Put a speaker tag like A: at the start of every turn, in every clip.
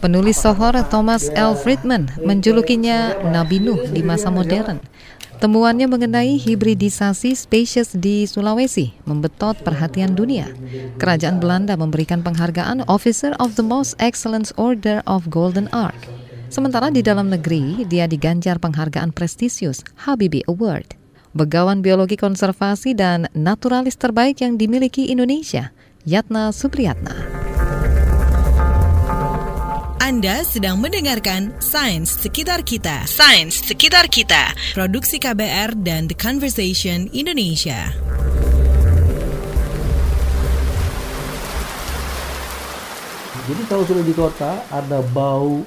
A: Penulis Sohor Thomas L. Friedman menjulukinya Nabi Nuh di masa modern. Temuannya mengenai hibridisasi spesies di Sulawesi membetot perhatian dunia. Kerajaan Belanda memberikan penghargaan Officer of the Most Excellent Order of Golden Ark. Sementara di dalam negeri, dia diganjar penghargaan prestisius Habibie Award. Begawan Biologi Konservasi dan Naturalis terbaik yang dimiliki Indonesia, Yatna Supriyatna.
B: Anda sedang mendengarkan Sains Sekitar Kita. Sains Sekitar Kita. Produksi KBR dan The Conversation Indonesia.
C: Jadi kalau sudah di kota ada bau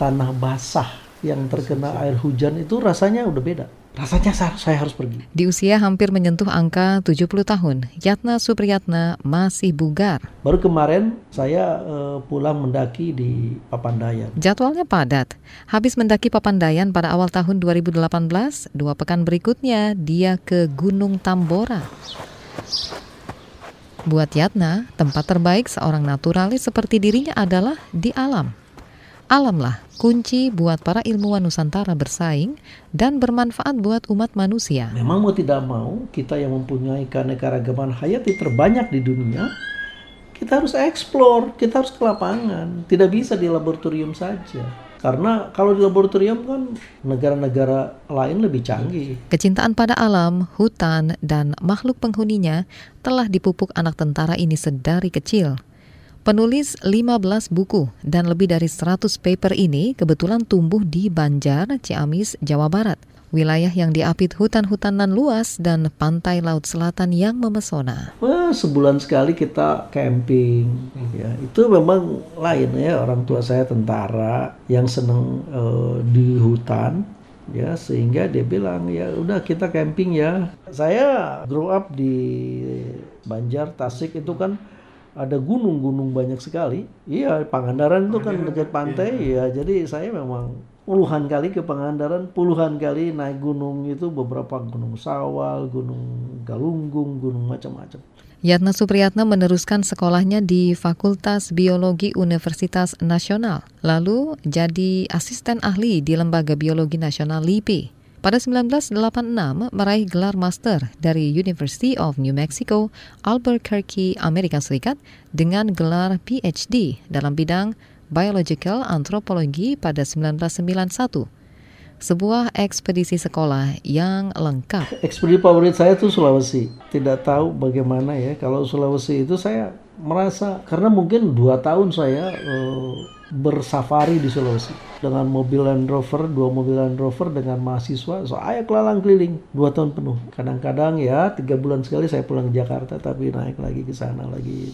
C: tanah basah yang terkena air hujan itu rasanya udah beda rasanya saya harus pergi.
A: Di usia hampir menyentuh angka 70 tahun, Yatna Supriyatna masih bugar.
C: Baru kemarin saya uh, pulang mendaki di Papandayan.
A: Jadwalnya padat. Habis mendaki Papandayan pada awal tahun 2018, dua pekan berikutnya dia ke Gunung Tambora. Buat Yatna, tempat terbaik seorang naturalis seperti dirinya adalah di alam. Alamlah kunci buat para ilmuwan Nusantara bersaing dan bermanfaat buat umat manusia.
C: Memang mau tidak mau, kita yang mempunyai keanekaragaman hayati terbanyak di dunia, kita harus eksplor, kita harus ke lapangan. Tidak bisa di laboratorium saja. Karena kalau di laboratorium kan negara-negara lain lebih canggih.
A: Kecintaan pada alam, hutan, dan makhluk penghuninya telah dipupuk anak tentara ini sedari kecil. Penulis 15 buku dan lebih dari 100 paper ini kebetulan tumbuh di Banjar, Ciamis, Jawa Barat. Wilayah yang diapit hutan-hutanan luas dan pantai laut selatan yang memesona.
C: Wah, sebulan sekali kita camping. Ya, itu memang lain ya. Orang tua saya tentara yang senang uh, di hutan ya sehingga dia bilang ya udah kita camping ya. Saya grow up di Banjar, Tasik itu kan ada gunung-gunung banyak sekali. Iya, Pangandaran itu kan dekat pantai iya. ya. Jadi saya memang puluhan kali ke Pangandaran, puluhan kali naik gunung itu beberapa gunung Sawal, gunung Galunggung, gunung macam-macam.
A: Yatna Supriyatna meneruskan sekolahnya di Fakultas Biologi Universitas Nasional, lalu jadi asisten ahli di Lembaga Biologi Nasional LIPI. Pada 1986 meraih gelar master dari University of New Mexico, Albuquerque, Amerika Serikat dengan gelar PhD dalam bidang Biological Anthropology pada 1991 sebuah ekspedisi sekolah yang lengkap.
C: Ekspedisi favorit saya itu Sulawesi. Tidak tahu bagaimana ya kalau Sulawesi itu saya merasa karena mungkin dua tahun saya uh, bersafari di Sulawesi dengan mobil Land Rover, dua mobil Land Rover dengan mahasiswa. Saya kelalang keliling dua tahun penuh. Kadang-kadang ya tiga bulan sekali saya pulang ke Jakarta, tapi naik lagi ke sana lagi.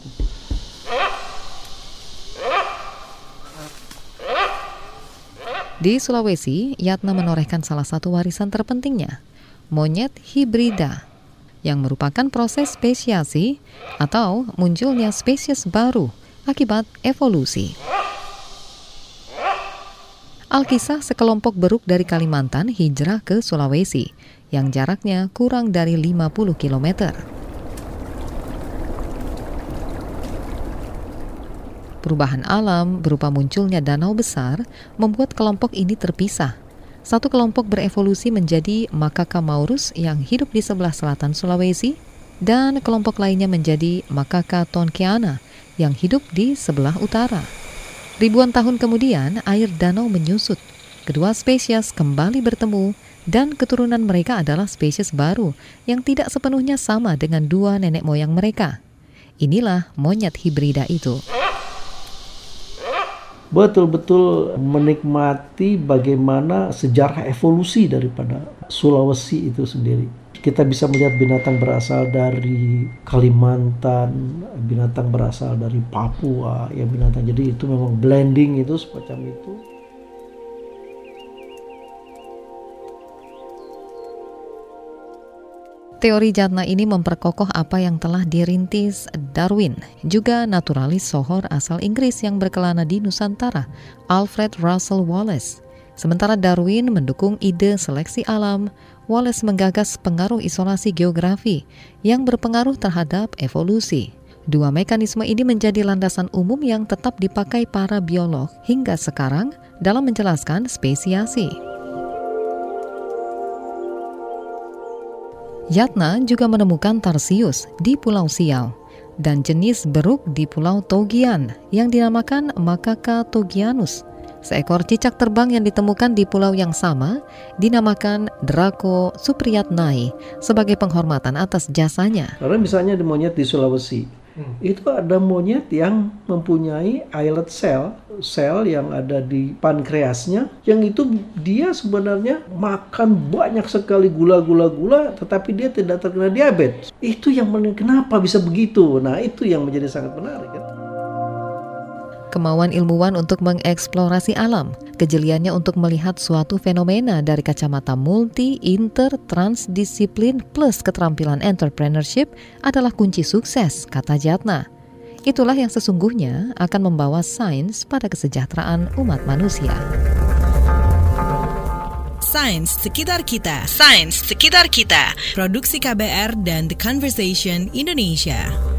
A: Di Sulawesi, Yatna menorehkan salah satu warisan terpentingnya, monyet hibrida, yang merupakan proses spesiasi atau munculnya spesies baru akibat evolusi. Alkisah sekelompok beruk dari Kalimantan hijrah ke Sulawesi yang jaraknya kurang dari 50 km. Perubahan alam berupa munculnya danau besar membuat kelompok ini terpisah. Satu kelompok berevolusi menjadi Makaka maurus yang hidup di sebelah selatan Sulawesi dan kelompok lainnya menjadi Makaka tonkeana yang hidup di sebelah utara. Ribuan tahun kemudian, air danau menyusut. Kedua spesies kembali bertemu dan keturunan mereka adalah spesies baru yang tidak sepenuhnya sama dengan dua nenek moyang mereka. Inilah monyet hibrida itu.
C: Betul-betul menikmati bagaimana sejarah evolusi daripada Sulawesi itu sendiri kita bisa melihat binatang berasal dari Kalimantan, binatang berasal dari Papua, ya binatang. Jadi itu memang blending itu semacam itu.
A: Teori Jatna ini memperkokoh apa yang telah dirintis Darwin, juga naturalis sohor asal Inggris yang berkelana di Nusantara, Alfred Russel Wallace. Sementara Darwin mendukung ide seleksi alam, Wallace menggagas pengaruh isolasi geografi yang berpengaruh terhadap evolusi. Dua mekanisme ini menjadi landasan umum yang tetap dipakai para biolog hingga sekarang dalam menjelaskan spesiasi. Yatna juga menemukan Tarsius di Pulau Siau dan jenis beruk di Pulau Togian yang dinamakan Macaca togianus. Seekor cicak terbang yang ditemukan di pulau yang sama dinamakan Draco supriyatnai sebagai penghormatan atas jasanya.
C: Karena misalnya di monyet di Sulawesi, Hmm. Itu ada monyet yang mempunyai islet cell, sel yang ada di pankreasnya, yang itu dia sebenarnya makan banyak sekali gula-gula-gula, tetapi dia tidak terkena diabetes. Itu yang kenapa bisa begitu? Nah itu yang menjadi sangat menarik. Kan?
A: kemauan ilmuwan untuk mengeksplorasi alam, kejeliannya untuk melihat suatu fenomena dari kacamata multi, inter, transdisiplin plus keterampilan entrepreneurship adalah kunci sukses, kata Jatna. Itulah yang sesungguhnya akan membawa sains pada kesejahteraan umat manusia.
B: Sains sekitar kita, sains sekitar kita. Produksi KBR dan The Conversation Indonesia.